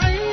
جعل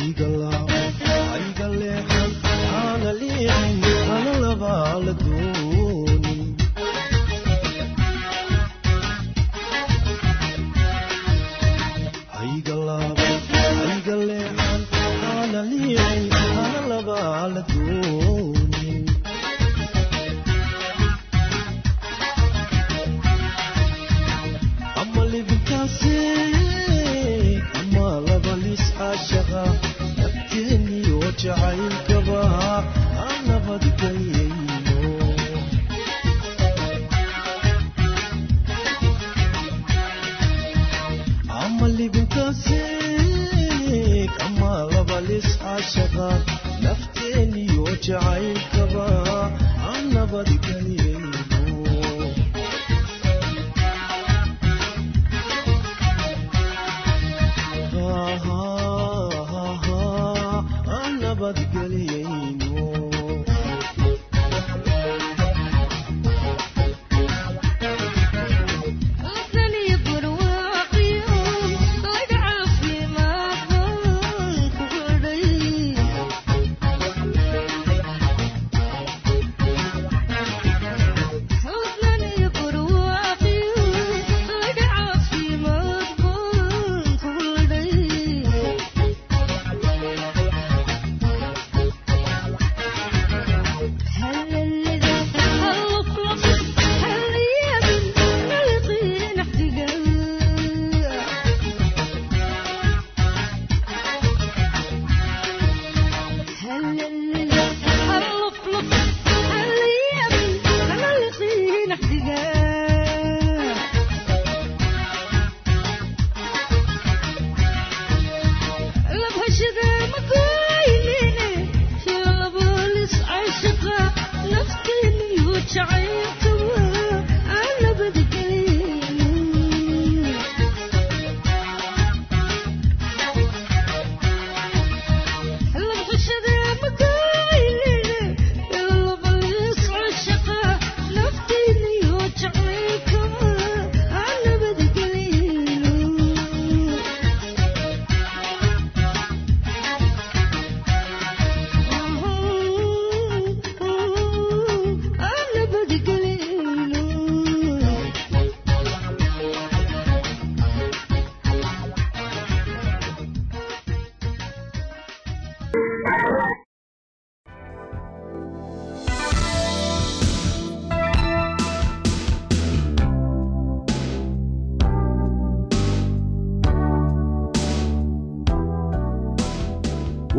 haygalaa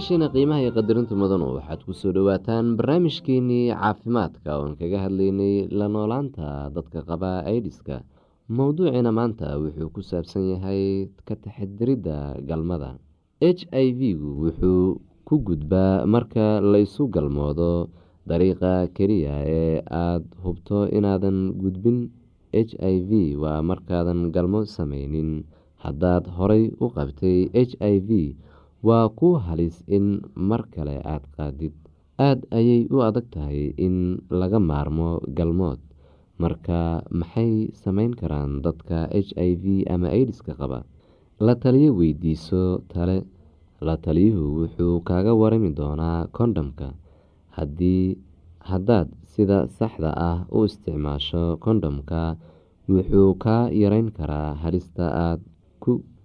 dhegeystayaasheena qiimaha iyo qadarinta mudanu waxaad ku soo dhowaataan barnaamijkeenii caafimaadka oon kaga hadlaynay la noolaanta dadka qaba aidiska mowduuciina maanta wuxuu ku saabsan yahay ka taxadiridda galmada. H i v-gu wuxuu ku gudbaa marka laysu galmoodo dariiqa keliya ee aada hubto inaadan gudbin. H i v waa markaadan galmo sameynin haddaad horay u qabtay h i v waa ku halis in mar kale aada qaadid. Aada ayay u adag tahay in laga maarmo galmood. Marka maxay sameyn karaan dadka h i v ama aidiska qaba? La taliyo weydiiso tale. La taliyuhu wuxuu kaaga warami doonaa kondhomka. Haddii haddaad sida saxda ah u isticmaasho kondhomka wuxuu kaa yareyn karaa halista aada ku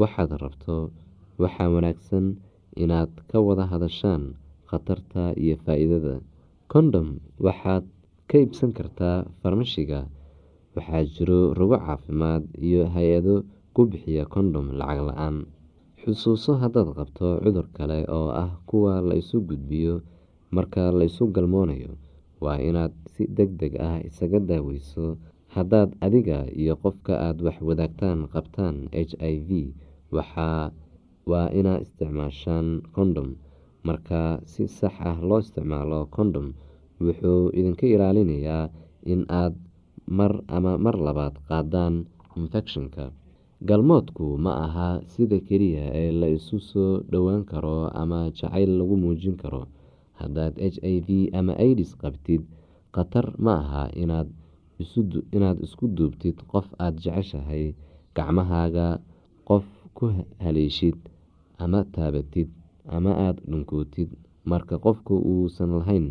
waxaad rabto waxaa wanaagsan inaad ka wada hadashaan khatarta iyo faa-iidada. Kondhom waxaad ka iibsan kartaa farmashiga waxaa jiro rogo caafimaad iyo hay'ado ku bixiya kondhom lacag la'aan. Xusuuso haddaad qabto cudur kale oo ah kuwa la isu gudbiyo marka la isu galmoonayo waa inaad si deg deg ah isaga daaweyso. Haddaad adiga iyo qofka aada wax wadaagtaan qabtaan h i v waa inaad isticmaashaan kondhom marka si sax ah loo isticmaalo kondhom wuxuu idinka ilaalinayaa in aad mar ama mar labaad qaadaan infekshanka. Galmoodku ma aha sida keliya ee la isu soo dhowaan karo ama jacayl lagu muujin karo. Haddaad h i v ama aidis qabtid khatar ma aha inaad isku duubtid qof aada jeceshahay gacmahaaga qof ku haleeshid ama taabatid ama aada dhunkootid marka qofku uusan lahayn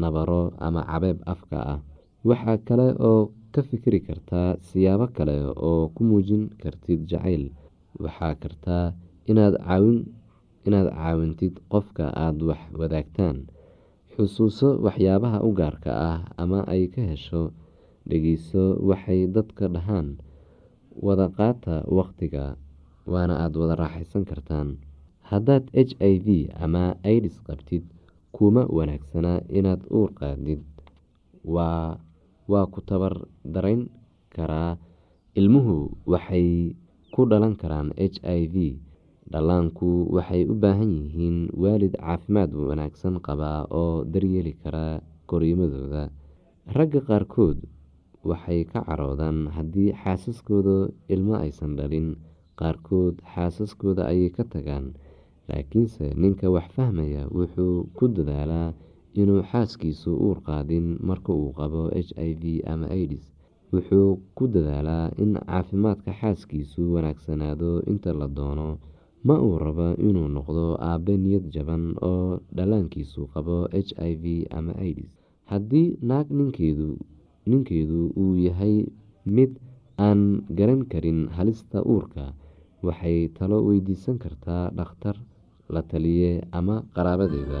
nabaro ama cabeeb afka ah waxaa kale oo ka fikiri kartaa siyaabo kale oo ku muujin kartid jacayl. Waxaa kartaa inaad caawintid qofka aada wax wadaagtaan xusuuso waxyaabaha u gaarka ah ama ay ka hesho dhegeyso waxay dadka dhahaan. Wada qaata waqtiga waana aada wada raaxaysan kartaan. Haddaad h i v ama aidis qabtid kuma wanaagsana inaad uur qaadid. Waa ku tabar darayn karaa. Ilmuhu waxay ku dhalan karaan h i v. Dhallaanku waxay u baahan yihiin waalid caafimaad wanaagsan qaba oo daryeeli kara koriimadooda ragga qaarkood waxay ka caroodaan haddii xaasaskooda ilmo aysan dhalin qaarkood xaasaskooda ayay ka tagaan laakiinse ninka wax fahmaya wuxuu ku dadaalaa inuu xaaskiisu uur qaadin marka uu qabo h i v ama aidis wuxuu ku dadaalaa in caafimaadka xaaskiisu wanaagsanaado inta la doono ma uu rabo inuu noqdo aabe niyad jaban oo dhallaankiisu qabo h i v ama aidis haddii naag ninkeedu uu yahay mid aan garan karin halista uurka waxay talo weydiisan kartaa dhakhtar la taliye ama qaraabadeeda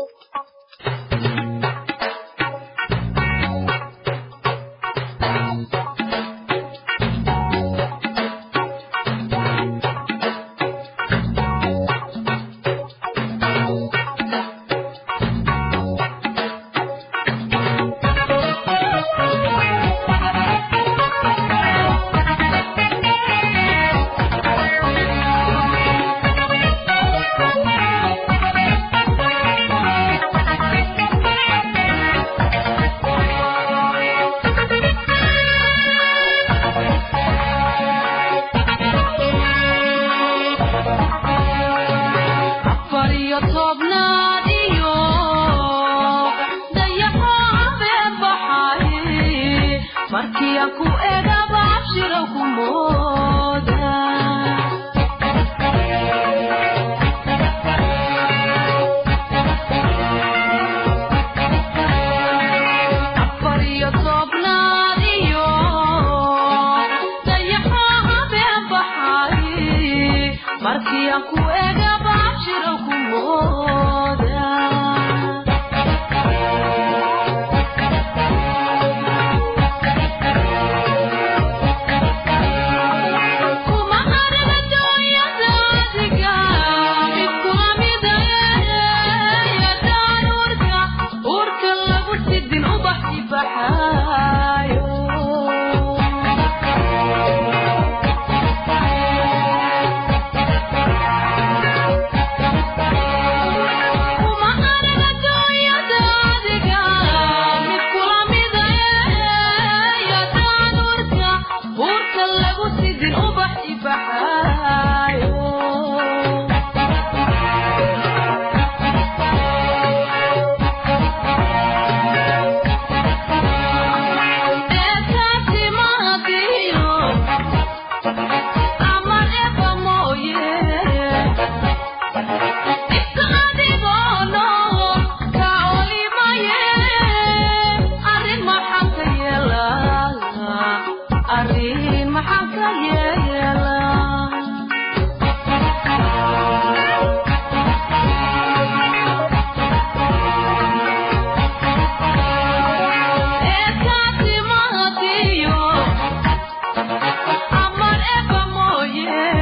markii aan eegaba abshiro ku It's